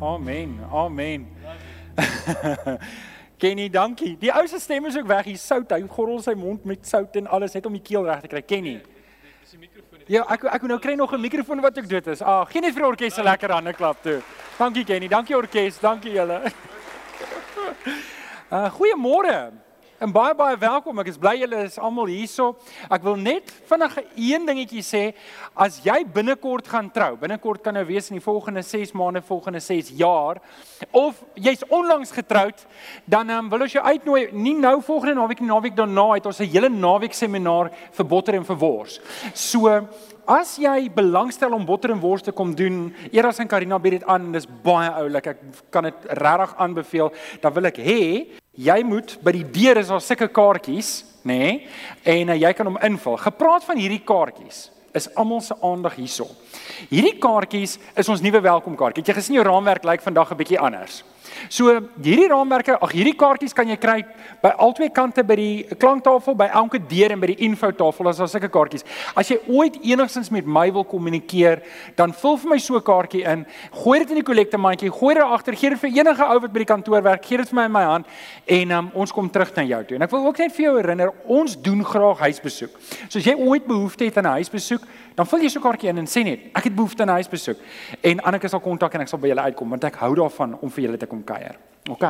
Amen. Amen. Kenny, dankie. Die ou se stem is ook weg. Hy sout, hy gorrel sy mond met sout en alles net om die keel reg te kry. Kenny. Dis die mikrofoon. Ja, ek ek nou kry nog 'n mikrofoon wat ek dood is. Ah, geen net vir orkes 'n lekker hande klap toe. Dankie Kenny. Dankie orkes. Dankie julle. Uh goeiemôre. En baie baie welkom. Ek is bly julle is almal hierso. Ek wil net vinnig een dingetjie sê. As jy binnekort gaan trou, binnekort kan nou wees in die volgende 6 maande, volgende 6 jaar, of jy's onlangs getroud, dan um, wil ons jou uitnooi, nie nou volgende naweek nie, naweek daarna het ons 'n hele naweek seminaar vir botter en vir wors. So As jy belangstel om botter en wors te kom doen, Eras en Karina bied dit aan en dis baie oulik. Ek kan dit regtig aanbeveel. Dan wil ek hê jy moet by die deur is daar sulke kaartjies, nê? Nee, en uh, jy kan hom invul. Gepraat van hierdie kaartjies is almal se aandag hierso. Hierdie kaartjies is ons nuwe welkomkaartjie. Het jy gesien jou raamwerk lyk vandag 'n bietjie anders? So hierdie raamwerke, ag hierdie kaartjies kan jy kry by albei kante by die klanktafel, by elke deur en by die infotafel as daar sulke kaartjies. As jy ooit enigsins met my wil kommunikeer, dan vul vir my so 'n kaartjie in, gooi dit in die kollektemandjie, gooi dit agter, gee dit vir enige ou wat by die kantoor werk, gee dit vir my in my hand en um, ons kom terug na jou toe. En ek wil ook net vir jou herinner, ons doen graag huisbesoek. So as jy ooit behoefte het aan 'n huisbesoek, dan vul jy so 'n kaartjie in en sê net ek het behoefte aan 'n huisbesoek en Anneke sal kontak en ek sal by julle uitkom want ek hou daarvan om vir julle te kom kuier. OK.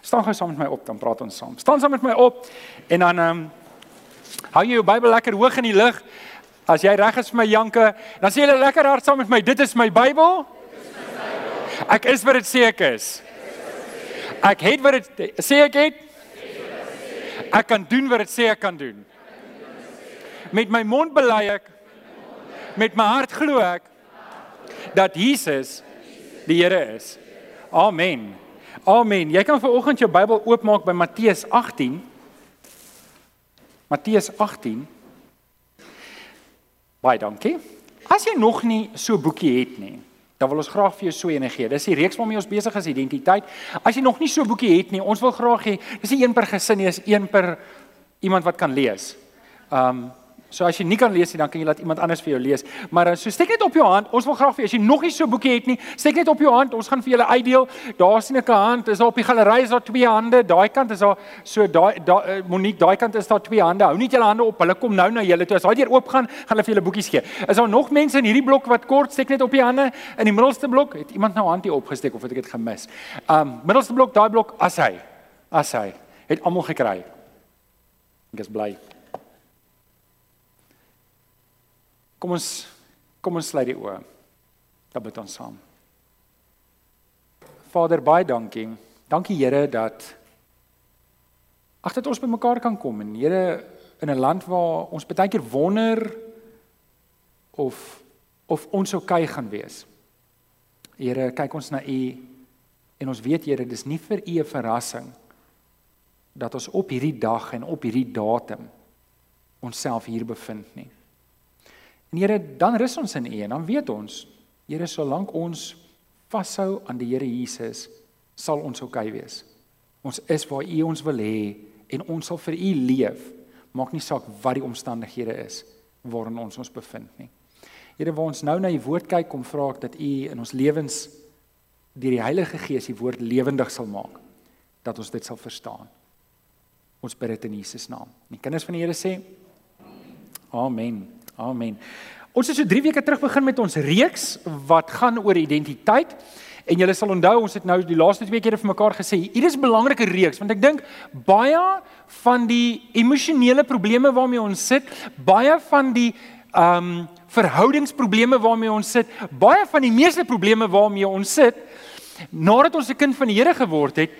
Staan gou saam met my op dan praat ons saam. Staan saam met my op en dan ehm um, hou jy jou Bybel lekker hoog in die lug. As jy reg is vir my Janke, dan sê jy lekker hard saam met my. Dit is my Bybel. Ek is wat dit sê ek is. Ek het wat dit sê ek het. Ek kan doen wat dit sê ek kan doen. Met my mond bely ek met my hart glo ek dat Jesus die Here is. Amen. Amen. Jy kan vanoggend jou Bybel oopmaak by Matteus 18. Matteus 18. Baie dankie. As jy nog nie so 'n boekie het nie, dan wil ons graag vir jou so eene gee. Dis die reeks waarmee ons besig is, identiteit. As jy nog nie so 'n boekie het nie, ons wil graag hê, dis nie een per gesin nie, is een per iemand wat kan lees. Um So as jy nie kan lees nie, dan kan jy laat iemand anders vir jou lees. Maar eh, so steek net op jou hand. Ons wil graag vir as jy nog nie so 'n boekie het nie, steek net op jou hand. Ons gaan vir julle uitdeel. Daar sien ek 'n hand. Is daar op die galery is daar twee hande. Daai kant is daar so daai daai uh, Monique, daai kant is daar twee hande. Hou net julle hande op. Hulle kom nou na julle toe. As daai deur oop gaan, gaan hulle vir julle boekies gee. Is daar nog mense in hierdie blok wat kort steek net op die hande? In die middelste blok het iemand nou hand hier opgesteek of het ek dit gemis? Um middelste blok, daai blok as hy. As hy het almal gekry. Ek is bly. Kom ons kom ons sluit die oë. Dan bid ons saam. Vader, baie dankie. Dankie Here dat ag dat ons bymekaar kan kom en Here in 'n land waar ons baie keer wonder of of ons oukei okay gaan wees. Here, kyk ons na U en ons weet Here, dis nie vir U 'n verrassing dat ons op hierdie dag en op hierdie datum onsself hier bevind nie. En Here, dan rus ons in U en dan weet ons, Here, solank ons vashou aan die Here Jesus, sal ons oukei okay wees. Ons is waar U ons wil hê en ons sal vir U leef. Maak nie saak wat die omstandighede is waarin ons ons bevind nie. Here, waar ons nou na U woord kyk, kom vra ek dat U in ons lewens deur die Heilige Gees die woord lewendig sal maak dat ons dit sal verstaan. Ons bid dit in Jesus naam. Die kinders van die Here sê Amen. Amen. Ons het so 3 weke terug begin met ons reeks wat gaan oor identiteit. En julle sal onthou ons het nou die laaste twee kere vir mekaar gesê hier is 'n belangrike reeks want ek dink baie van die emosionele probleme waarmee ons sit, baie van die ehm um, verhoudingsprobleme waarmee ons sit, baie van die meeste probleme waarmee ons sit nadat ons 'n kind van die Here geword het,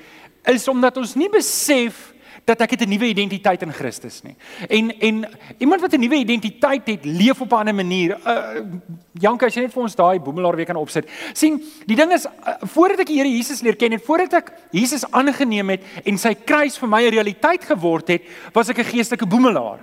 is omdat ons nie besef dat ek het 'n nuwe identiteit in Christus nie. En en iemand wat 'n nuwe identiteit het, leef op 'n ander manier. Uh Janke, as jy net vir ons daai boemelaar weer kan opsit. sien, die ding is uh, voordat ek die Here Jesus leer ken en voordat ek Jesus aangeneem het en sy kruis vir my 'n realiteit geword het, was ek 'n geestelike boemelaar.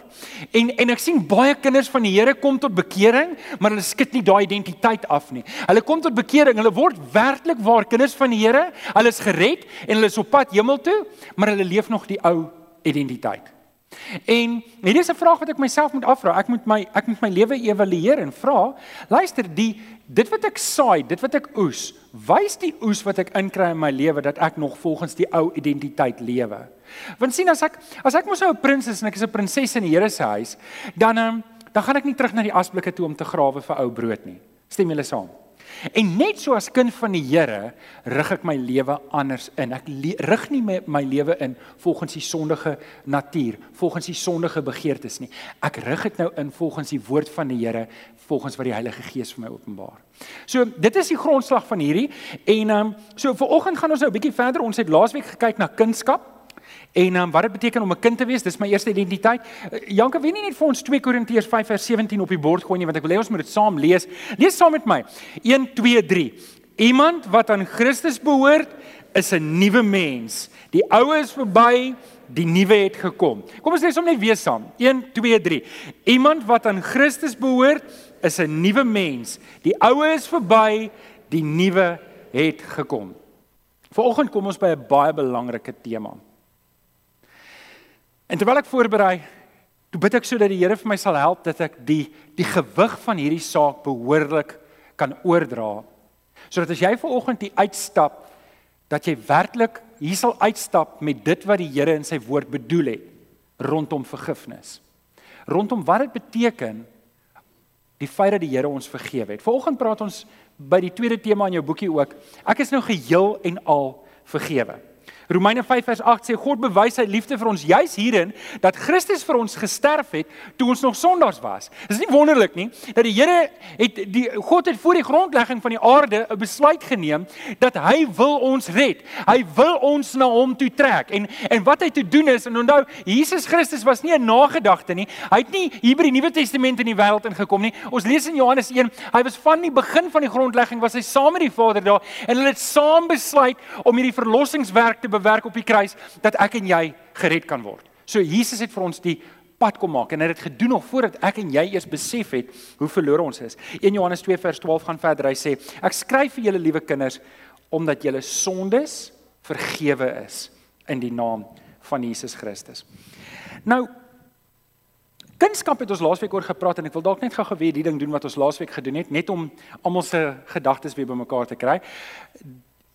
En en ek sien baie kinders van die Here kom tot bekering, maar hulle skit nie daai identiteit af nie. Hulle kom tot bekering, hulle word werklik waar kinders van die Here, hulle is gered en hulle is op pad hemel toe, maar hulle leef nog die ou identiteit. En hierdie is 'n vraag wat ek myself moet afvra. Ek moet my ek moet my lewe evalueer en vra, luister, die dit wat ek saai, dit wat ek oes, wys die oes wat ek inkry in my lewe dat ek nog volgens die ou identiteit lewe. Want sien as ek as ek mos nou 'n prins is en ek is 'n prinses in die Here se huis, dan um, dan gaan ek nie terug na die asblikke toe om te grawe vir ou brood nie. Stem julle saam? En net so as kind van die Here rig ek my lewe anders in. Ek rig nie my, my lewe in volgens die sondige natuur, volgens die sondige begeertes nie. Ek rig dit nou in volgens die woord van die Here, volgens wat die Heilige Gees vir my openbaar. So, dit is die grondslag van hierdie en ehm um, so vir oggend gaan ons nou 'n bietjie verder. Ons het laasweek gekyk na kunskap. En um, wat dit beteken om 'n kind te wees, dis my eerste identiteit. Uh, Janke, wie nie net vir ons 2 Korintiërs 5 vers 17 op die bord gooi nie, want ek wil hê ons moet dit saam lees. Lees saam met my. 1 2 3. Iemand wat aan Christus behoort, is 'n nuwe mens. Die ou is verby, die nuwe het gekom. Kom ons lees hom net weer saam. 1 2 3. Iemand wat aan Christus behoort, is 'n nuwe mens. Die ou is verby, die nuwe het gekom. Vanoggend kom ons by 'n baie belangrike tema. En terwyl ek voorberei, toe bid ek sodat die Here vir my sal help dat ek die die gewig van hierdie saak behoorlik kan oordra. Sodat as jy ver oggend hier uitstap, dat jy werklik hier sal uitstap met dit wat die Here in sy woord bedoel het rondom vergifnis. Rondom wat dit beteken die feit dat die Here ons vergewe het. Vanoggend praat ons by die tweede tema in jou boekie ook. Ek is nou geheel en al vergewe. Romeine 5 vers 8 sê God bewys sy liefde vir ons juis hierin dat Christus vir ons gesterf het toe ons nog sondaars was. Dis nie wonderlik nie dat die Here het die God het voor die grondlegging van die aarde 'n besluit geneem dat hy wil ons red. Hy wil ons na hom toe trek. En en wat hy te doen is en onthou Jesus Christus was nie 'n nagedagte nie. Hy het nie hier by die Nuwe Testament in die wêreld ingekom nie. Ons lees in Johannes 1, hy was van die begin van die grondlegging was hy saam met die Vader daar en hulle het saam besluit om hierdie verlossingswerk te bewerk op die kruis dat ek en jy gered kan word. So Jesus het vir ons die pad kom maak en hy het dit gedoen nog voordat ek en jy eers besef het hoe verlore ons is. 1 Johannes 2 vers 12 gaan verder. Hy sê: "Ek skryf vir julle liewe kinders omdat julle sondes vergewe is in die naam van Jesus Christus." Nou Kunskap het ons laasweek oor gepraat en ek wil dalk net gou-gou weer die ding doen wat ons laasweek gedoen het net om almal se gedagtes weer bymekaar te kry.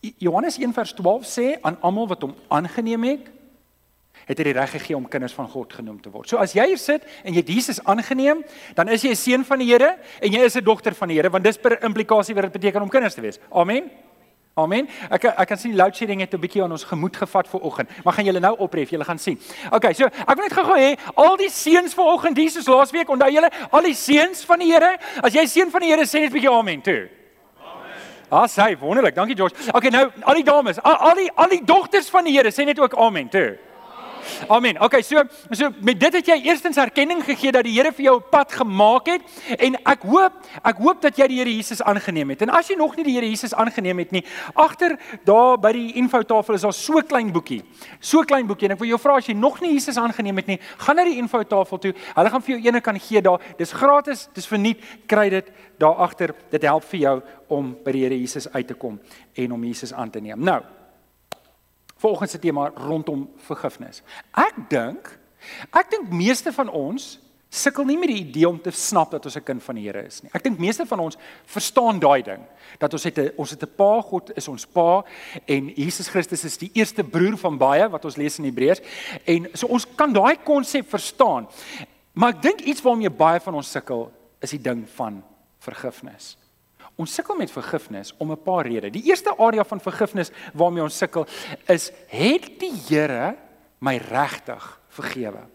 Johannes 1 vers 12 sê aan almal wat hom aangeneem het, het hy die reg gegee om kinders van God genoem te word. So as jy hier sit en jy Jesus aangeneem, dan is jy 'n seun van die Here en jy is 'n dogter van die Here, want dis per implikasie wat dit beteken om kinders te wees. Amen. Amen. Ek ek kan sien load shedding het 'n bietjie aan ons gemoed gevat vir oggend. Maar gaan julle nou opref, julle gaan sien. Okay, so ek wil net gou-gou hê al die seuns vanoggend, Jesus laasweek, onthou julle, al die seuns van die Here, as jy seun van die Here sê net 'n bietjie amen toe. Ah, sy, wonderlik. Dankie George. Okay, nou al die dames, al, al die al die dogters van die Here sê net ook amen toe. Amen. Okay, so so met dit het jy eerstens erkenning gegee dat die Here vir jou 'n pad gemaak het en ek hoop ek hoop dat jy die Here Jesus aangeneem het. En as jy nog nie die Here Jesus aangeneem het nie, agter daar by die infotafel is daar so klein boekie. So klein boekie en ek wil jou vra as jy nog nie Jesus aangeneem het nie, gaan na die infotafel toe. Hulle gaan vir jou ene kan gee daar. Dis gratis, dis verniet. Kry dit daar agter. Dit help vir jou om by die Here Jesus uit te kom en om Jesus aan te neem. Nou, volgens se tema rondom vergifnis. Ek dink ek dink meeste van ons sukkel nie met die idee om te snap dat ons 'n kind van die Here is nie. Ek dink meeste van ons verstaan daai ding dat ons het 'n ons het 'n Pa, God is ons Pa en Jesus Christus is die eerste broer van baie wat ons lees in Hebreërs en so ons kan daai konsep verstaan. Maar ek dink iets waarmee baie van ons sukkel is die ding van vergifnis. Ons sukkel met vergifnis om 'n paar redes. Die eerste area van vergifnis waarmee ons sukkel is het die Here my regtig vergewe?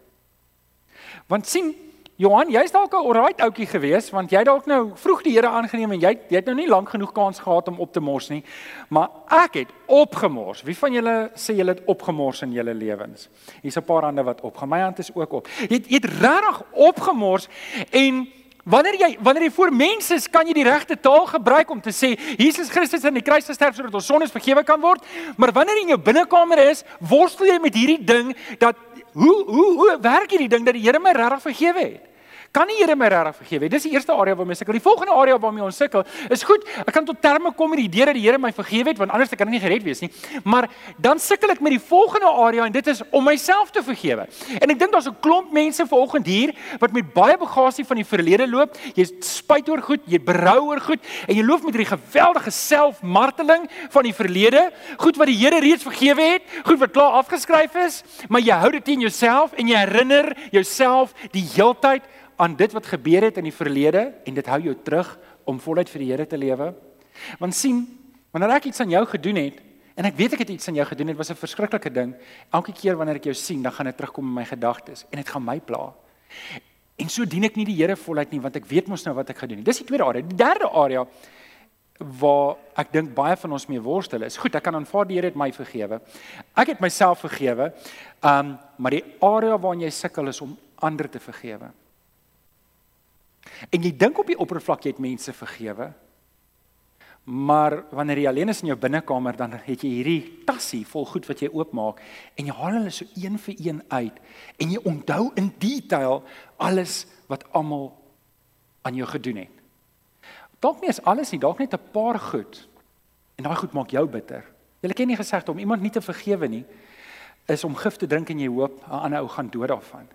Want sien Johan, jy's dalk 'n alright ouetjie gewees want jy dalk nou vroeg die Here aangeneem en jy jy het nou nie lank genoeg kans gehad om op te mors nie. Maar ek het opgemors. Wie van julle sê julle het opgemors in julle lewens? Hier's 'n paar hande wat opgaan. My hand is ook op. Jy het, jy het regtig opgemors en Wanneer jy wanneer jy voor mense is, kan jy die regte taal gebruik om te sê Jesus Christus het aan die kruis gesterf sodat ons sondes vergewe kan word. Maar wanneer jy in jou binnekamer is, worstel jy met hierdie ding dat hoe hoe hoe werk hierdie ding dat die Here my regtig vergewe het? Kan die Here my regtig vergewe? Dis die eerste area waarmee ek sukkel. Die volgende area waarmee ons sukkel is goed, ek kan tot terme kom met die idee dat die Here my vergewe het want anders kan ek nie gered wees nie. Maar dan sukkel ek met die volgende area en dit is om myself te vergewe. En ek dink daar's 'n klomp mense vanoggend hier wat met baie bagasie van die verlede loop. Jy spyt oor goed, jy berou oor goed en jy loop met hierdie geweldige selfmarteling van die verlede, goed wat die Here reeds vergewe het, goed wat klaar afgeskryf is, maar jy hou dit in jouself en jy herinner jouself die heeltyd aan dit wat gebeur het in die verlede en dit hou jou terug om voluit vir die Here te lewe. Want sien, wanneer ek iets aan jou gedoen het, En ek weet ek het iets aan jou gedoen, dit was 'n verskriklike ding. Elke keer wanneer ek jou sien, dan gaan dit terugkom in my gedagtes en dit gaan my pla. En so dien ek nie die Here voluit nie, want ek weet mos nou wat ek gedoen het. Dis die tweede area. Die derde area waar ek dink baie van ons mee worstel is. Goed, ek kan aanvaar die Here het my vergewe. Ek het myself vergewe. Um, maar die area waarin jy sukkel is om ander te vergewe. En jy dink op die oppervlak jy het mense vergewe, Maar wanneer jy alleen is in jou binnekamer dan het jy hierdie tassie vol goed wat jy oopmaak en jy haal hulle so een vir een uit en jy onthou in detail alles wat almal aan jou gedoen het. Dalk nie is alles nie, dalk net 'n paar goed. En daai goed maak jou bitter. Jy ken nie gesegde om iemand nie te vergewe nie is om gif te drink en jy hoop 'n ander ou gaan dood daarvan.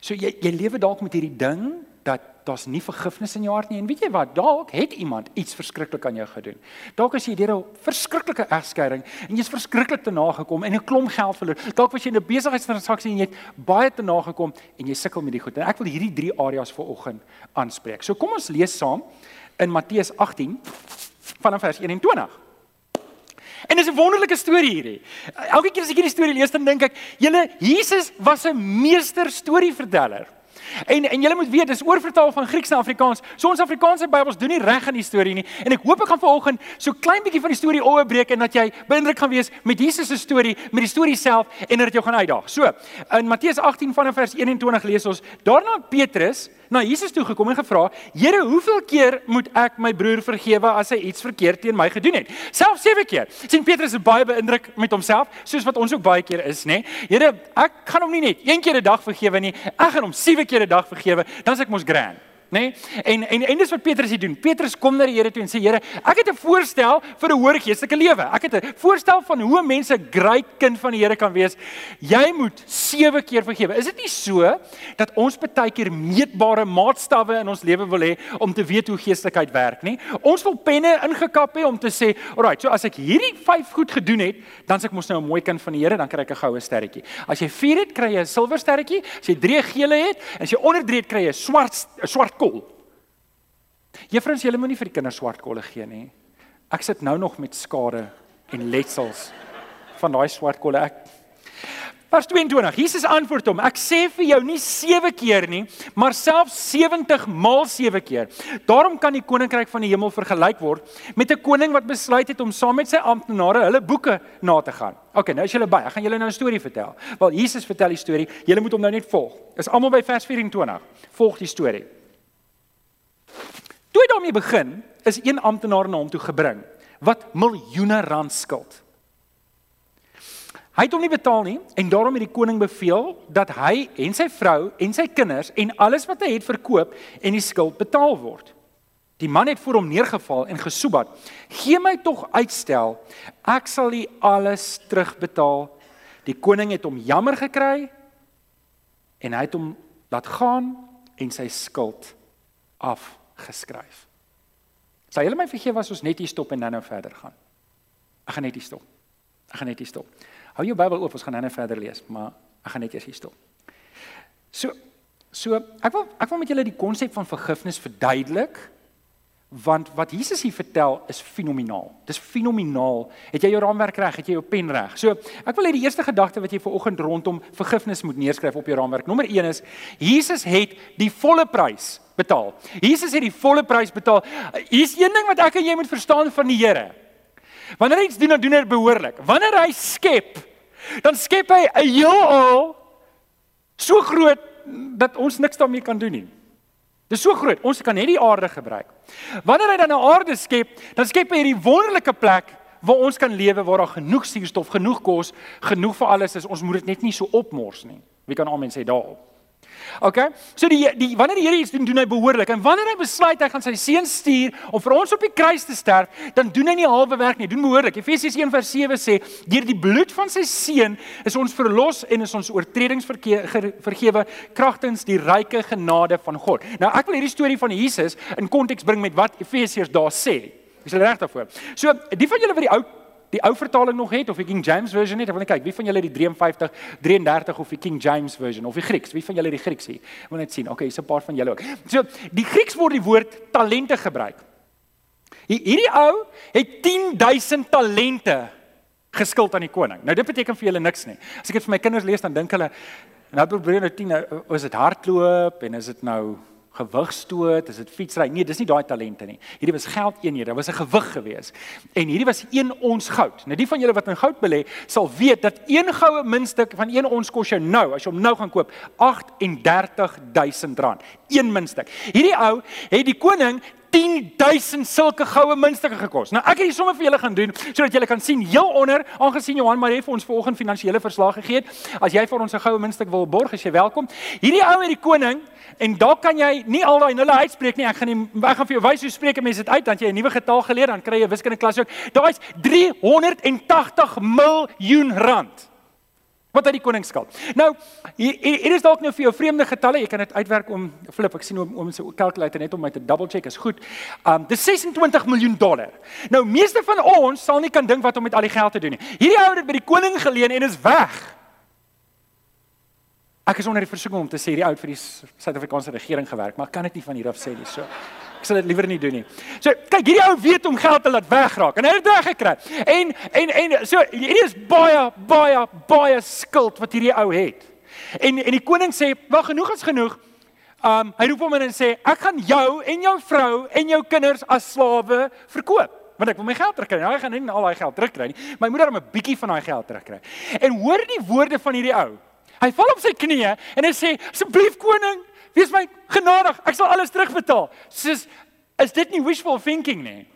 So jy jy lewe dalk met hierdie ding dat daar's nie vergifnis in jou hart nie en weet jy wat dalk het iemand iets verskriklik aan jou gedoen. Dalk as jy deur 'n verskriklike egskeiding en jy's verskriklik te nagekom en 'n klomp geld verloor. Dalk was jy in 'n besigheidstransaksie en jy het baie te nagekom en jy sukkel met die goed. En ek wil hierdie drie areas vir oggend aanspreek. So kom ons lees saam in Matteus 18 vanaf vers 21. En dis 'n wonderlike storie hierdie. Elke keer as ek hierdie storie lees dan dink ek, julle Jesus was 'n meester storieverteller. En en julle moet weet, dis oorvertaal van Grieks na Afrikaans. So ons Afrikaanse Bybels doen nie reg aan die storie nie. En ek hoop ek gaan vanoggend so klein bietjie van die storie oorbreek en dat jy beïndruk gaan wees met Jesus se storie, met die storie self en dat dit jou gaan uitdaag. So, in Matteus 18 vanaf vers 21 lees ons, daarna Petrus na Jesus toe gekom en gevra: "Here, hoeveel keer moet ek my broer vergewe as hy iets verkeerd teen my gedoen het?" Self 7 keer. sien Petrus is baie beïndruk met homself, soos wat ons ook baie keer is, nê? Here, ek gaan hom nie net een keer 'n dag vergewe nie, ek gaan hom 7 keer 'n dag vergewe, dan s'ek mos grand nê? En en en dis wat Petrus hier doen. Petrus kom na die Here toe en sê Here, ek het 'n voorstel vir 'n hoë geestelike lewe. Ek het 'n voorstel van hoe mense 'n great kind van die Here kan wees. Jy moet 7 keer vergewe. Is dit nie so dat ons baie keer meetbare maatstawwe in ons lewe wil hê om te weet hoe geestelikheid werk, nê? Ons wil penne ingekap hê om te sê, "Alright, so as ek hierdie 5 goed gedoen het, dan s'ek mos nou 'n mooi kind van die Here, dan kry ek 'n goue sterretjie. As jy 4 het, kry jy 'n silwer sterretjie. As jy 3 gele het, as jy onder 3 het, kry jy 'n swart swart kol. Juffrouens, julle moenie vir die kinders swart kolle gee nie. Ek sit nou nog met skade en letsels van daai swart kolle. Ek Vers 22. Jesus antwoord hom: Ek sê vir jou nie 7 keer nie, maar selfs 70 maal 7 keer. Daarom kan die koninkryk van die hemel vergelyk word met 'n koning wat besluit het om saam met sy amptenare hulle boeke na te gaan. OK, nou is julle by. Ek gaan julle nou 'n storie vertel. Wel, Jesus vertel die storie. Julle moet hom nou net volg. Is almal by vers 24. Volg die storie. Toe hy daarmee begin, is een amptenaar na hom toe gebring wat miljoene rand skuld. Hy het hom nie betaal nie en daarom het die koning beveel dat hy en sy vrou en sy kinders en alles wat hy het verkoop en die skuld betaal word. Die man het voor hom neergeval en gesoebat: "Gee my tog uitstel, ek sal u alles terugbetaal." Die koning het hom jammer gekry en hy het hom laat gaan en sy skuld af geskryf. Sal julle my vergewe as ons net hier stop en dan nou verder gaan? Ek gaan net hier stop. Ek gaan net hier stop. Hou jou Bybel oop, ons gaan dan nou verder lees, maar ek gaan net eers hier stop. So so ek wil ek wil met julle die konsep van vergifnis verduidelik want wat Jesus hier vertel is fenomenaal. Dis fenomenaal. Het jy jou raamwerk reg? Het jy jou pen reg? So, ek wil hê die eerste gedagte wat jy vir oggend rondom vergifnis moet neerskryf op jou raamwerk. Nommer 1 is Jesus het die volle prys betaal. Jesus het die volle prys betaal. Hier's een ding wat ek en jy moet verstaan van die Here. Wanneer hy iets doen, dan doen hy dit behoorlik. Wanneer hy skep, dan skep hy 'n heelal so groot dat ons niks daarmee kan doen nie. Dis so groot. Ons kan net die aarde gebruik. Wanneer hy dan 'n aarde skep, dan skep hy hierdie wonderlike plek waar ons kan lewe waar daar genoeg suurstof, genoeg kos, genoeg vir alles is. Ons moet dit net nie so opmors nie. Wie kan almal sê daarop? Okay? So die die wanneer die Here iets doen, doen hy behoorlik. En wanneer hy besluit hy gaan sy seun stuur om vir ons op die kruis te sterf, dan doen hy nie halwe werk nie, doen behoorlik. Efesiërs 1:7 sê, deur die bloed van sy seun is ons verlos en is ons oortredings vergewe kragtens die ryke genade van God. Nou ek wil hierdie storie van Jesus in konteks bring met wat Efesiërs daar sê. Is hulle reg daarvoor? So, die van julle wat die ou die ou vertaling nog het of die King James version het, ek wil net kyk, wie van julle die 53 33 of die King James version of die Grieks? Wie van julle die Grieks hier? Ek wil net sien. Okay, hier's 'n paar van julle ook. So, die Grieks word die woord talente gebruik. Hierdie ou het 10000 talente geskuld aan die koning. Nou dit beteken vir julle niks nie. As ek dit vir my kinders lees dan dink hulle nou probeer nou 10 nou is dit hardloop en is dit nou gewigstoot, is dit fietsry? Nee, dis nie daai talente nie. Hierdie was geldeenhede, dit was 'n gewig gewees. En hierdie was 1 ons goud. Nou die van julle wat in goud belê, sal weet dat 1 goue muntstuk van 1 ons kos jou nou, as jy hom nou gaan koop, R38000. 1 muntstuk. Hierdie ou het die koning 10000 sulke goue muntstukke gekos. Nou ek het hier sommer vir julle gaan doen sodat julle kan sien heel onder aangesien Johan Marie vir ons vanoggend finansiële verslag gegee het. As jy vir ons 'n goue muntstuk wil borg, is jy welkom. Hierdie ou het die koning En daar kan jy nie al daai nulle uitspreek nie. Ek gaan nie ek gaan vir jou wys hoe spreek mense dit uit dan jy 'n nuwe getal geleer dan kry jy wiskunde klas ook. Daai's 380 miljoen rand. Wat uit die koning skuld. Nou, hier, hier is dalk nou vir jou vreemde getalle. Jy kan dit uitwerk om flip. Ek sien hoe om so 'n kalkulator net om my te double check is goed. Um dis 26 miljoen dollar. Nou, meeste van ons sal nie kan dink wat om met al die geld te doen nie. Hierdie ou het dit by die koning geleen en is weg. Ek is onder die versoeking om te sê die oud vir die Suid-Afrikaanse regering gewerk, maar ek kan dit nie van hier af sê nie. So ek sal dit liewer nie doen nie. So kyk, hierdie ou weet om geld te laat wegraak en hy het dit weggekry. En en en so hierdie is baie baie baie skuld wat hierdie ou het. En en die koning sê, "Wag, genoeg is genoeg." Um hy roep hom in en sê, "Ek gaan jou en jou vrou en jou kinders as slawe verkoop." want ek wil my geld terugkry. Nou ek gaan nie al daai geld terugkry nie, ek moet dan 'n bietjie van daai geld terugkry. En hoor die woorde van hierdie ou. Hy val op sy knieë en hy sê: "Asseblief koning, wees my genadig. Ek sal alles terugbetaal." Soos is dit nie wishful thinking nie?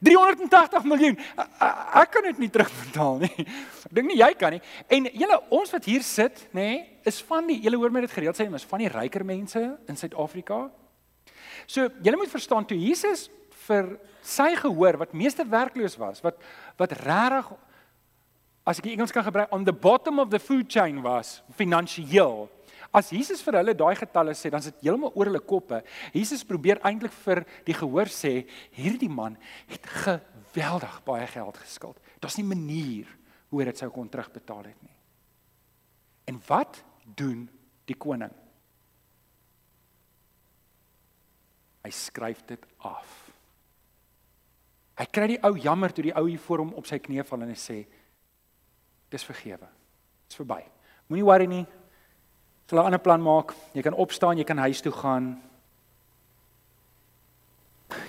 380 miljoen. Ek kan dit nie terugbetaal nie. Ek dink nie jy kan nie. En julle ons wat hier sit, nê, is van die julle hoor my dit gereeld sê, is van die ryker mense in Suid-Afrika. So, julle moet verstaan toe Jesus vir sy gehoor wat meeste werkloos was, wat wat regtig as ek die Engels kan gebruik on the bottom of the food chain was finansiëel. As Jesus vir hulle daai getalle sê, dan is dit heeltemal oor hulle koppe. Jesus probeer eintlik vir die gehoor sê, hierdie man het geweldig baie geld geskuld. Daar's nie manier hoe dit sou kon terugbetaal het nie. En wat doen die koning? Hy skryf dit af. Hy kry die ou jammer toe die ou hier voor hom op sy knieë val en hy sê Dis vergewe. Dit's verby. Moenie worry nie. Sal 'n ander plan maak. Jy kan opstaan, jy kan huis toe gaan.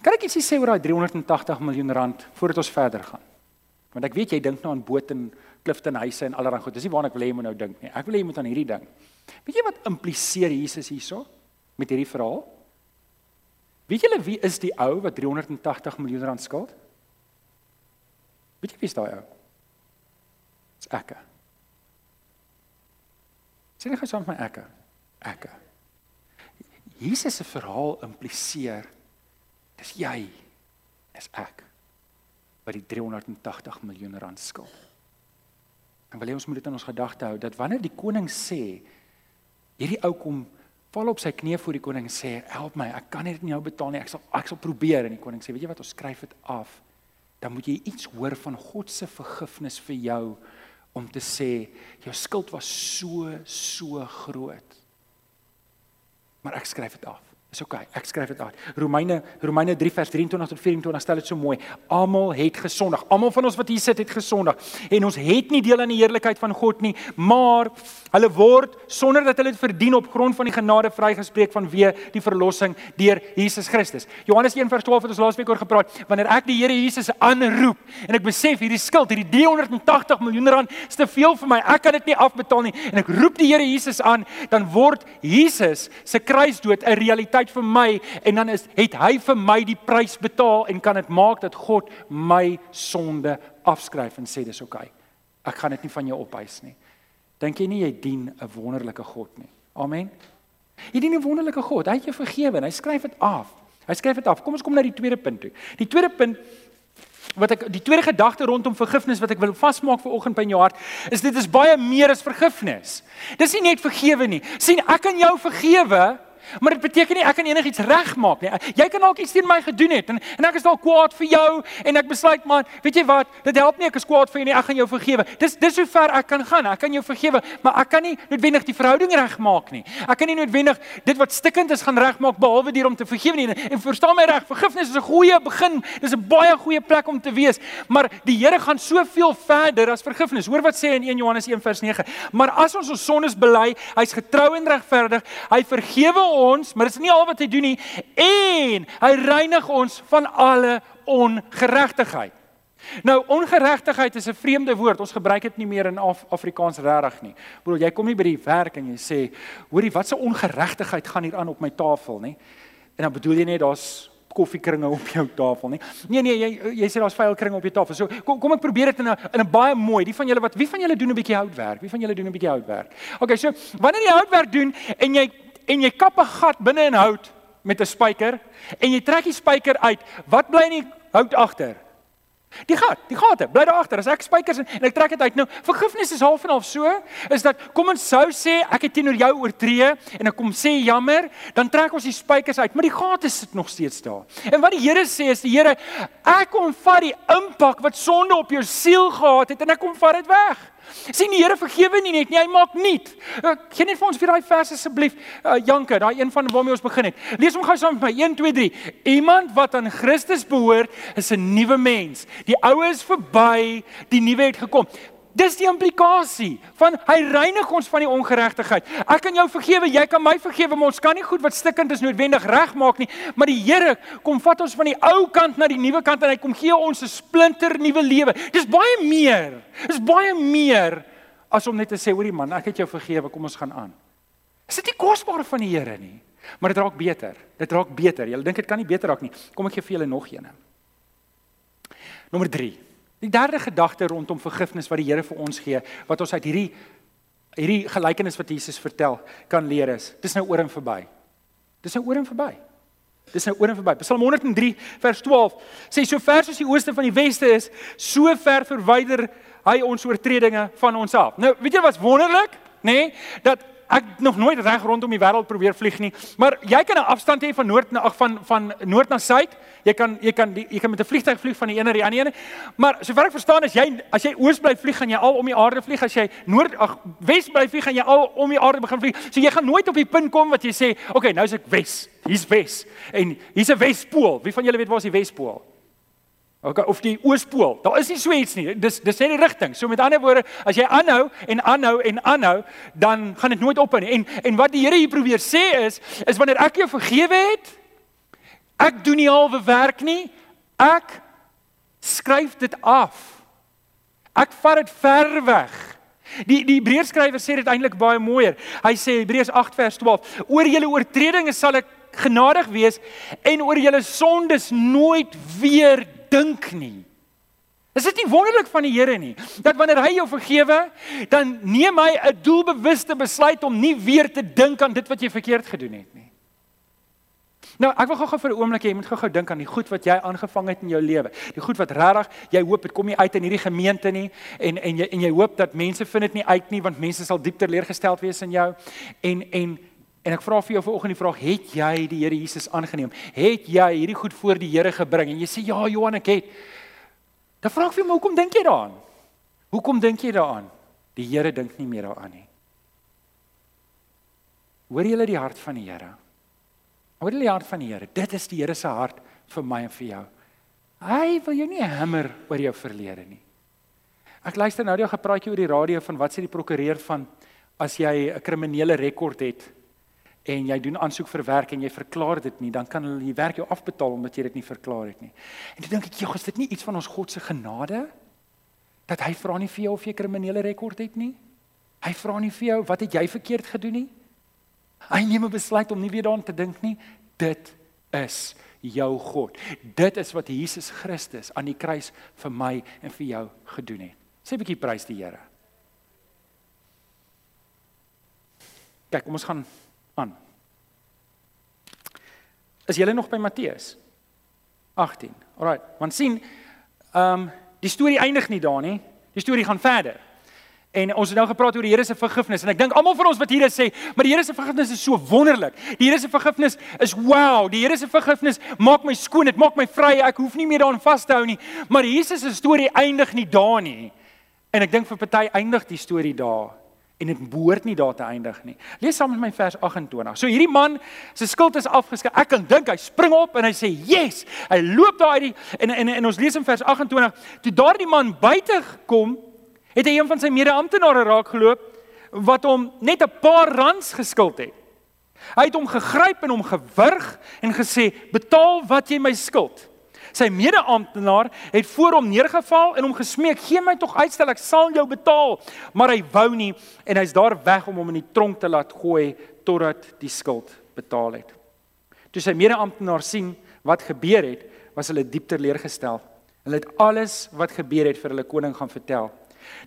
Kan ek ietsie sê oor daai 380 miljoen rand voordat ons verder gaan? Want ek weet jy dink nou aan bote en Clifton huise en allerlei goed. Dis nie waarna ek wil hê jy moet nou dink nie. Ek wil hê jy moet aan hierdie ding. Weet jy wat impliseer Jesus hierso met hierdie verhaal? Weet julle wie is die ou wat 380 miljoen rand skuld? Weet jy wie is daai ou? Dis ekke. Sien jy gesaam met my ekke? Ekke. Jesus se verhaal impliseer dis jy is ek wat die 380 miljoen rand skuld. En wil jy ons moet dit in ons gedagte hou dat wanneer die koning sê hierdie ou kom val op sy knieë voor die koning en sê help my ek kan dit nie nou betaal nie ek sal ek sal probeer en die koning sê weet jy wat ons skryf dit af dan moet jy iets hoor van God se vergifnis vir jou om te sê jou skuld was so so groot. Maar ek skryf dit af. Dis oké, okay, ek skryf dit uit. Romeine Romeine 3 vers 23 tot 24 stel dit so mooi. Almal het gesondig. Almal van ons wat hier sit het gesondig. En ons het nie deel aan die heerlikheid van God nie, maar hulle word sonder dat hulle dit verdien op grond van die genade vrygespreek vanweë die verlossing deur Jesus Christus. Johannes 1 vers 12 het ons laasweek oor gepraat. Wanneer ek die Here Jesus aanroep en ek besef hierdie skuld, hierdie 380 miljoen rand, is te veel vir my. Ek kan dit nie afbetaal nie en ek roep die Here Jesus aan, dan word Jesus se kruisdood 'n realiteit realiteit vir my en dan is het hy vir my die prys betaal en kan dit maak dat God my sonde afskryf en sê dis oukei. Okay. Ek gaan dit nie van jou opeis nie. Dink jy nie jy dien 'n wonderlike God nie Amen. Hierdie nie wonderlike God, hy het jou vergewe en hy skryf dit af. Hy skryf dit af. Kom ons kom na die tweede punt toe. Die tweede punt wat ek die tweede gedagte rondom vergifnis wat ek wil vasmaak vir oggend by in jou hart is dit is baie meer as vergifnis. Dis nie net vergewe nie. sien ek kan jou vergewe Maar dit beteken nie ek kan enigiets regmaak nie. Jy kan dalk iets teen my gedoen het en en ek is dalk kwaad vir jou en ek besluit man, weet jy wat? Dit help nie ek is kwaad vir jou nie. Ek gaan jou vergewe. Dis dis hoe ver ek kan gaan. Ek kan jou vergewe, maar ek kan nie noodwendig die verhouding regmaak nie. Ek kan nie noodwendig dit wat stikkend is gaan regmaak behalwe deur om te vergewe nie. En, en verstaan my reg, vergifnis is 'n goeie begin. Dis 'n baie goeie plek om te wees, maar die Here gaan soveel verder as vergifnis. Hoor wat sê in 1 Johannes 1:9. Maar as ons ons sondes bely, hy's getrou en regverdig. Hy vergewe ons, maar dit is nie al wat hy doen nie en hy reinig ons van alle ongeregtigheid. Nou ongeregtigheid is 'n vreemde woord. Ons gebruik dit nie meer in Af Afrikaans regtig nie. Broer, jy kom nie by die werk en jy sê, "Hoorie, wat 'n ongeregtigheid gaan hier aan op my tafel, nê?" En dan bedoel jy net daar's koffiekringe op jou tafel nie. Nee nee, jy jy sê daar's vuil kringe op jou tafel. So kom kom ek probeer dit in 'n in 'n baie mooi. Die van julle wat wie van julle doen 'n bietjie houtwerk? Wie van julle doen 'n bietjie houtwerk? Okay, so wanneer jy houtwerk doen en jy en jy kap 'n gat binne in hout met 'n spyker en jy trek die spyker uit, wat bly in die hout agter? Die gat, die gate, bly daar agter. As ek spykers en, en ek trek dit uit. Nou, vergifnis is half en half so, is dat kom ons sou sê ek het teenoor jou oortree en ek kom sê jammer, dan trek ons die spykers uit, maar die gate sit nog steeds daar. En wat die Here sê is die Here, ek kom vat die impak wat sonde op jou siel gehad het en ek kom vat dit weg sien die Here vergewe nie net nie, hy maak nuut. Uh, Geen net vir ons vir daai vers asseblief, uh, Janke, daai een van waarmee ons begin het. Lees hom gou saam met my 1 2 3. Iemand wat aan Christus behoort, is 'n nuwe mens. Die ou is verby, die nuwe het gekom. Dis die implikasie van hy reinig ons van die ongeregtigheid. Ek kan jou vergewe, jy kan my vergewe, maar ons kan nie goed wat stikkend is noodwendig regmaak nie. Maar die Here kom vat ons van die ou kant na die nuwe kant en hy kom gee ons 'n splinter nuwe lewe. Dis baie meer. Dis baie meer as om net te sê, hoorie man, ek het jou vergewe, kom ons gaan aan. Is dit nie kosbaar van die Here nie? Maar dit raak beter. Dit raak beter. Jy dink dit kan nie beter raak nie. Kom ek gee vir julle nog een. Nommer 3. Die derde gedagte rondom vergifnis wat die Here vir ons gee, wat ons uit hierdie hierdie gelykenis wat Jesus vertel kan leer is. Dis nou oor en verby. Dis nou oor en verby. Dis nou oor en verby. Psalm 103 vers 12 sê so ver soos die ooste van die weste is, so ver verwyder hy ons oortredinge van ons af. Nou, weet jy wat's wonderlik, nê? Nee? Dat ek nog nooit reg rondom die wêreld probeer vlieg nie, maar jy kan 'n afstand hê van noord na ag van van noord na suid. Jy kan jy kan die, jy kan met 'n vliegtuig vlieg van die een na die ander een. Maar sover ek verstaan is jy as jy oos bly vlieg, gaan jy al om die aarde vlieg. As jy noord ag wes bly vlieg, gaan jy al om die aarde begin vlieg. So jy gaan nooit op die punt kom wat jy sê, "Oké, okay, nou is ek wes. Hier's wes." En hier's 'n wespool. Wie van julle weet waar is die wespool? Okay, of die oospool. Daar is nie so iets nie. Dis dis net die rigting. So met ander woorde, as jy aanhou en aanhou en aanhou, dan gaan dit nooit op nie. En en wat die Here hier probeer sê is, is wanneer ek jou vergewe het, ek doen nie halwe werk nie. Ek skryf dit af. Ek vat dit ver weg. Die die Hebreërskrywer sê dit eintlik baie mooier. Hy sê Hebreërs 8 vers 12: Oor julle oortredinge sal ek genadig wees en oor julle sondes nooit weer dink nie. Is dit nie wonderlik van die Here nie dat wanneer hy jou vergewe, dan neem hy 'n doelbewuste besluit om nie weer te dink aan dit wat jy verkeerd gedoen het nie. Nou, ek wil gou-gou vir 'n oomblik hê jy moet gou-gou dink aan die goed wat jy aangevang het in jou lewe. Die goed wat regtig jy hoop dit kom nie uit in hierdie gemeente nie en en jy en jy hoop dat mense vind dit nie uit nie want mense sal diep teleurgesteld wees in jou en en En ek vra vir jou vanoggend die vraag, het jy die Here Jesus aangeneem? Het jy hierdie goed voor die Here gebring? En jy sê ja, Johan, ek het. Dan vra ek vir jou, hoekom dink jy daaraan? Hoekom dink jy daaraan? Die Here dink nie meer daaraan nie. Hoor jy die hart van die Here? Hoor jy die hart van die Here? Dit is die Here se hart vir my en vir jou. Hy wil jou nie hamer oor jou verlede nie. Ek luister nou die gepraatjie oor die radio van wat sê die prokureur van as jy 'n kriminele rekord het en jy doen aansoek vir werk en jy verklaar dit nie, dan kan hulle die werk jou afbetaal omdat jy dit nie verklaar het nie. En toe dink ek, "Ja, is dit nie iets van ons God se genade dat hy vra nie vir jou of jy 'n kriminele rekord het nie? Hy vra nie vir jou wat het jy verkeerd gedoen nie? Hy neem 'n besluit om nie weer daaraan te dink nie. Dit is jou God. Dit is wat Jesus Christus aan die kruis vir my en vir jou gedoen het. Sê 'n bietjie prys die Here. Kyk, kom ons gaan aan. Is julle nog by Matteus 18? Alraai, want sien, ehm um, die storie eindig nie daar nie. Die storie gaan verder. En ons het nou gepraat oor die Here se vergifnis en ek dink almal van ons wat hier is sê, maar die Here se vergifnis is so wonderlik. Die Here se vergifnis is wow. Die Here se vergifnis maak my skoon, dit maak my vry. Ek hoef nie meer daaraan vas te hou nie. Maar Jesus se storie eindig nie daar nie. En ek dink vir party eindig die storie daar en dit behoort nie daar te eindig nie. Lees saam met my vers 28. So hierdie man se skuld is afgeskryf. Ek kan dink hy spring op en hy sê, "Yes!" Hy loop daar uit die en en en ons lees in vers 28, toe daardie man buite kom, het hy een van sy mede-amptenare raak geloop wat hom net 'n paar rands geskuld het. Hy het hom gegryp en hom gewurg en gesê, "Betaal wat jy my skuld." Sy mede-amptenaar het voor hom neergeval en hom gesmeek: "Gee my tog uitstel, ek sal jou betaal." Maar hy wou nie en hy's daar weg om hom in die tronk te laat gooi totdat die skuld betaal het. Toe sy mede-amptenaar sien wat gebeur het, was hulle diep teleurgestel. Hulle het alles wat gebeur het vir hulle koning gaan vertel.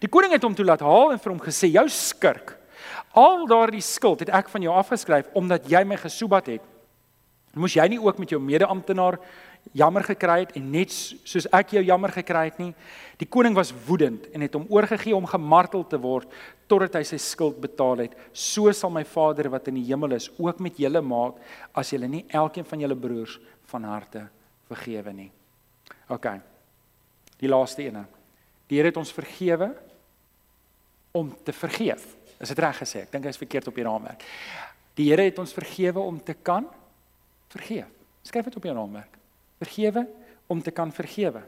Die koning het hom toe laat haal en vir hom gesê: "Jou skurk, al daardie skuld het ek van jou afgeskryf omdat jy my gesoebat het. Moes jy nie ook met jou mede-amptenaar jammer gekry het en net soos ek jou jammer gekry het nie. Die koning was woedend en het hom oorgegee om gemartel te word totdat hy sy skuld betaal het. So sal my Vader wat in die hemel is ook met julle maak as julle nie elkeen van julle broers van harte vergewe nie. OK. Die laaste ene. Die Here het ons vergewe om te vergeef. Is dit reg gesê? Ek dink hy's verkeerd op die raamwerk. Die Here het ons vergewe om te kan vergeef. Skryf dit op jou raamwerk vergewe om te kan vergewe.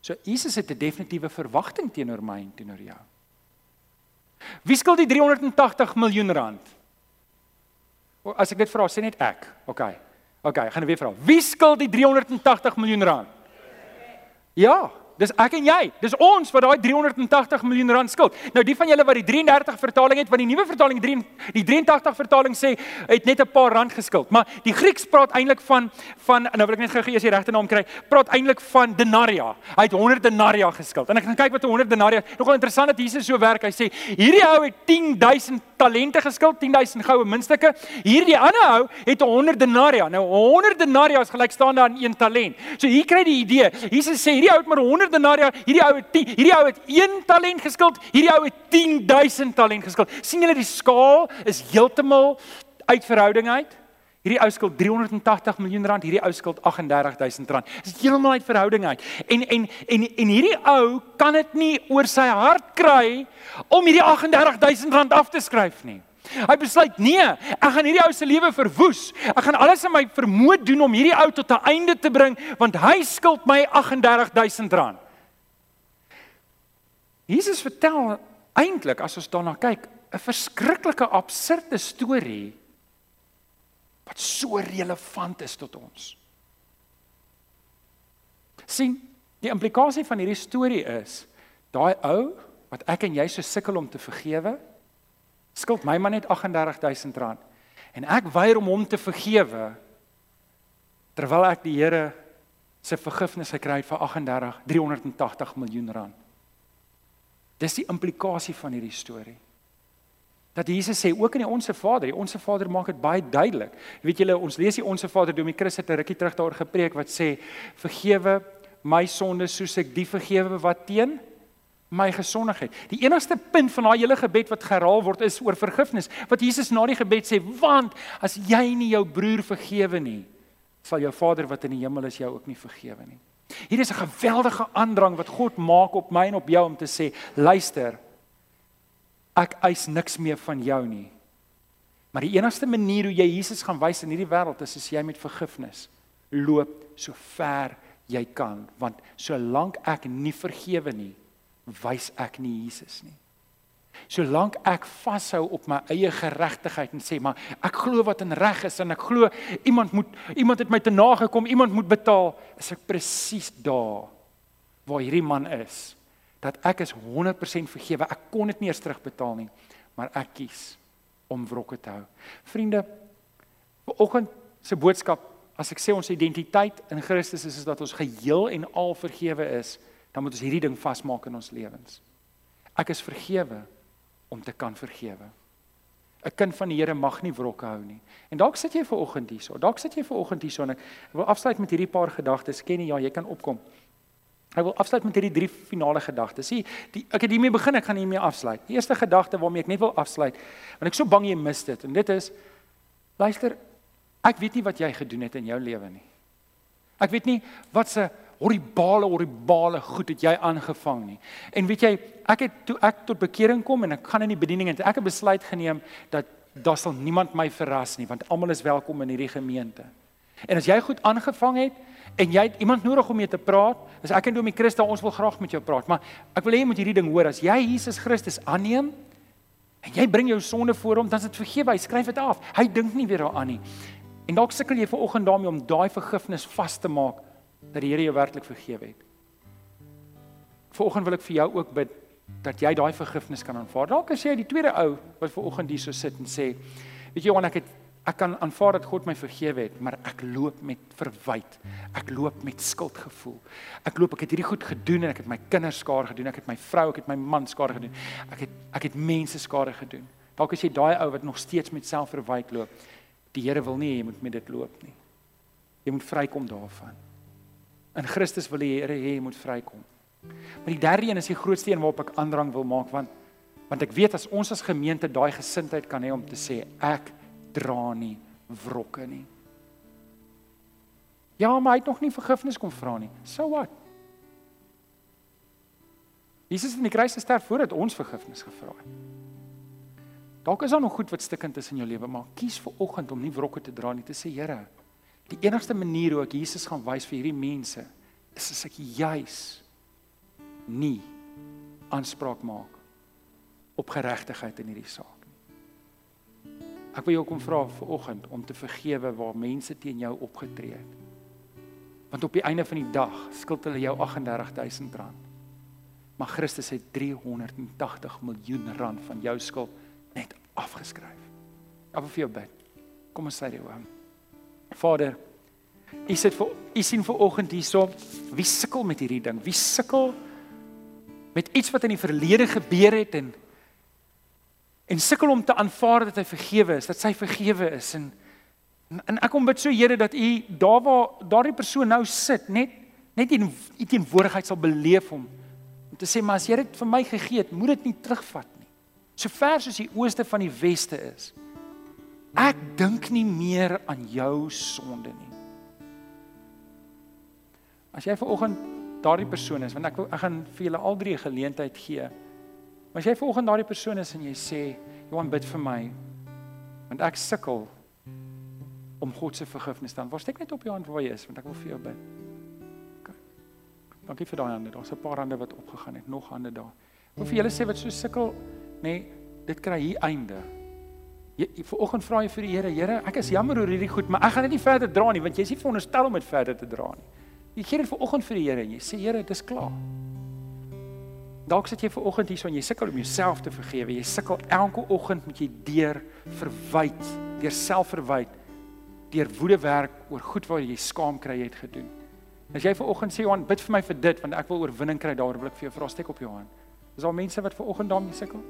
So Jesus het 'n definitiewe verwagting teenoor my en teenoor jou. Wie skuld die 380 miljoen rand? As ek dit vra, sê net ek. OK. OK, ek gaan weer vra. Wie skuld die 380 miljoen rand? Ja, Dis ek en jy. Dis ons wat daai 380 miljoen rand skuld. Nou die van julle wat die 33 vertaling het, want die nuwe vertaling 3 die 83 vertaling sê het net 'n paar rand geskuld. Maar die Grieks praat eintlik van van nou wil ek net gou gee as jy regte naam kry, praat eintlik van denaria. Hy het 100 denaria geskuld. En ek gaan kyk wat 'n 100 denaria. Nogal interessant dat Jesus so werk. Hy sê hierdie ou het 10000 talente geskuld, 10000 goue muntstukke. Hierdie ander ou het 100 denaria. Nou 100 denaria is gelykstaande aan 1 talent. So hier kry jy die idee. Jesus sê hierdie ou het maar 100 denaria, hierdie ou het 10, hierdie ou het 1 talent geskuld, hierdie ou het 10000 talent geskuld. sien julle die skaal is heeltemal uit verhouding uit? Hierdie ou skuld 380 miljoen rand, hierdie ou skuld 38000 rand. Dit is heeltemal uit verhouding uit. En en en en hierdie ou kan dit nie oor sy hart kry om hierdie 38000 rand af te skryf nie. Hy besluit nee, ek gaan hierdie ou se lewe verwoes. Ek gaan alles in my vermoë doen om hierdie ou tot 'n einde te bring want hy skuld my 38000 rand. Jesus vertel eintlik as ons daarna kyk, 'n verskriklike absurde storie wat so relevant is tot ons. sien, die implikasie van hierdie storie is daai ou wat ek en jy so sukkel om te vergewe, skuld my maar net 38000 rand en ek weier om hom te vergewe terwyl ek die Here se vergifnis gekry het vir 38 380 miljoen rand. Dis die implikasie van hierdie storie. Dat Jesus sê ook in die Onse Vader, die Onse Vader maak dit baie duidelik. Weet julle, ons lees die Onse Vader Domie Chris het 'n rukkie terug daaroor gepreek wat sê vergewe my sondes soos ek die vergewe wat teen my gesondigheid. Die enigste punt van daai hele gebed wat herhaal word is oor vergifnis. Wat Jesus na die gebed sê, want as jy nie jou broer vergewe nie, sal jou Vader wat in die hemel is jou ook nie vergewe nie. Hier is 'n geweldige aandrang wat God maak op my en op jou om te sê, luister, ek eis niks meer van jou nie. Maar die enigste manier hoe jy Jesus gaan wys in hierdie wêreld is as jy met vergifnis loop so ver jy kan, want solank ek nie vergewe nie, wys ek nie Jesus nie. Solank ek vashou op my eie geregtigheid en sê maar ek glo wat in reg is en ek glo iemand moet iemand het my te nagekom, iemand moet betaal, is ek presies daar waar hierdie man is. Dat ek is 100% vergewe. Ek kon dit nie eens terugbetaal nie, maar ek kies om wrokke te hou. Vriende, vanoggend se boodskap, as ek sê ons identiteit in Christus is is dat ons geheel en al vergewe is dan moet ons hierdie ding vasmaak in ons lewens. Ek is vergewe om te kan vergewe. 'n kind van die Here mag nie wrokke hou nie. En dalk sit jy ver oggend hierso. Dalk sit jy ver oggend hierso en ek wil afsluit met hierdie paar gedagtes. Ken jy ja, jy kan opkom. Ek wil afsluit met hierdie drie finale gedagtes. Sien, die ek het hiermee begin, ek gaan hiermee afsluit. Die eerste gedagte waarmee ek net wil afsluit, want ek so bang jy mis dit en dit is luister, ek weet nie wat jy gedoen het in jou lewe nie. Ek weet nie wat se horribale horribale goed het jy aangevang nie. En weet jy, ek het toe ek tot bekering kom en ek gaan in die bediening en ek het besluit geneem dat daar sal niemand my verras nie want almal is welkom in hierdie gemeente. En as jy goed aangevang het en jy het iemand nodig om mee te praat, as ek en Domie Christa ons wil graag met jou praat, maar ek wil hê jy moet hierdie ding hoor as jy Jesus Christus aanneem en jy bring jou sonde voor hom, dan is dit vergewe. Hy skryf dit af. Hy dink nie weer daaraan nie. En dalk sukkel jy ver oggend daarmee om daai vergifnis vas te maak dat die Here jou werklik vergewe het. Vanoggend wil ek vir jou ook bid dat jy daai vergifnis kan aanvaar. Dalk as jy die tweede ou wat vanoggend hier so sit en sê, weet jy Johan, ek het ek kan aanvaar dat God my vergewe het, maar ek loop met verwyd. Ek loop met skuldgevoel. Ek loop ek het hierdie goed gedoen en ek het my kinders skade gedoen, ek het my vrou, ek het my man skade gedoen. Ek het ek het mense skade gedoen. Dalk as jy daai ou wat nog steeds met selfverwyd loop, die Here wil nie jy moet met dit loop nie. Jy moet vrykom daarvan. In Christus wil die Here hê jy moet vrykom. Maar die derde een is die grootste een waarop ek aandrang wil maak want want ek weet as ons as gemeente daai gesindheid kan hê om te sê ek dra nie wrokke nie. Ja, maar hy het nog nie vergifnis kom vra nie. So wat? Jesus het in die kruis gesterf voordat ons vergifnis gevra het. Dalk is daar nog goed wat stikkend is in jou lewe, maar kies vir oggend om nie wrokke te dra nie, te sê Here, Die enigste manier hoe ek Jesus gaan wys vir hierdie mense is as ek juis nie aanspraak maak op geregtigheid in hierdie saak. Ek wil jou kom vra vanoggend om te vergewe waar mense teen jou opgetree het. Want op die einde van die dag skuld hulle jou 38000 rand. Maar Christus het 380 miljoen rand van jou skuld net afgeskryf. Ek wil vir jou bid. Kom ons sê dit oom. Vader, u sit vir u sien ver oggend hierso, wie sukkel met hierdie ding? Wie sukkel met iets wat in die verlede gebeur het en en sukkel om te aanvaar dat hy vergewe is, dat sy vergewe is en en ek kom bid so Here dat u daar waar daardie persoon nou sit, net net in u teenwoordigheid sal beleef hom om te sê maar as jy dit vir my gegee het, moet dit nie terugvat nie. So ver soos die ooste van die weste is. Ek dink nie meer aan jou sonde nie. As jy vanoggend daardie persoon is, want ek wil ek gaan vir julle al drie 'n geleentheid gee. Maar as jy vanoggend daardie persoon is en jy sê, "Johan, bid vir my." Want ek sukkel om God se vergifnis te aanvaar. Steek net op jou hand waar jy is, want ek wil vir jou bid. OK. Dankie vir daai hande. Daar's 'n paar hande wat opgegaan het, nog hande daar. Wil vir julle sê wat so sukkel, nê, nee, dit kry hier einde. Jy vanoggend vra jy vir die Here, Here, ek is jammer oor hierdie goed, maar ek gaan dit nie verder dra nie want jy is nie veronderstel om dit verder te dra nie. Jy gee dit vanoggend vir die Here en jy sê Here, dit is klaar. Dalk sit jy vanoggend hier so en jy sukkel om jouself te vergewe. Jy sukkel elke oggend met jy deur verwyd, deur selfverwyd, deur woede werk oor goed wat jy skaam kry jy het gedoen. As jy vanoggend sê Johan, bid vir my vir dit want ek wil oorwinning kry daaroor, wil ek vir jou vra steek op jou hand. Is daar mense wat ver oggend daarmee sukkel?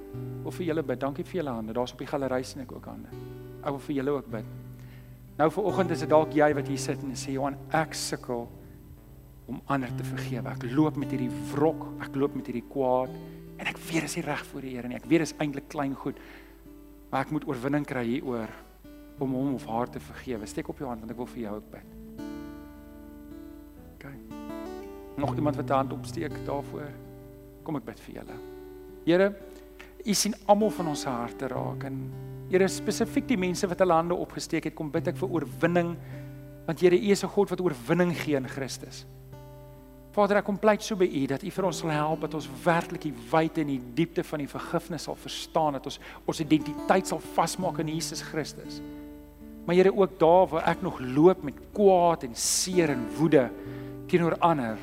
Of vir julle bid. Dankie vir julle hande. Daar's op die galery sien ek ook hande. Ek wil vir julle ook bid. Nou ver oggend is dit dalk jy wat hier sit en sê Johan, ek sukkel om ander te vergewe. Ek loop met hierdie wrok, ek loop met hierdie kwaad en ek weet dit is nie reg voor die Here nie. Ek weet dit is eintlik klein goed. Maar ek moet oorwinning kry hieroor om hom of haar te vergewe. Steek op jou hand want ek wil vir jou ook bid. OK. Nog iemand wat 'n hand opsteek daarvoor? Kom ek bid vir julle. Here, U sien almal van ons harte raak en Here spesifiek die mense wat hulle hande opgesteek het, kom bid ek vir oorwinning want Here U is 'n God wat oorwinning gee in Christus. Vader, ek kom pleit so by U dat U vir ons sal help dat ons werklik die wyte en die diepte van die vergifnis sal verstaan, dat ons ons identiteit sal vasmaak in Jesus Christus. Maar Here ook daar waar ek nog loop met kwaad en seer en woede teenoor ander,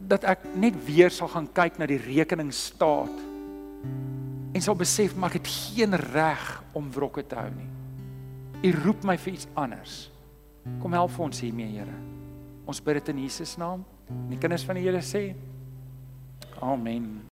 dat ek net weer sal gaan kyk na die rekeningsstaat en sal besef maar ek het geen reg om wrokke te hou nie. U roep my vir iets anders. Kom help vir ons hiermee, Here. Ons bid dit in Jesus naam. Die kinders van die Here sê: Amen.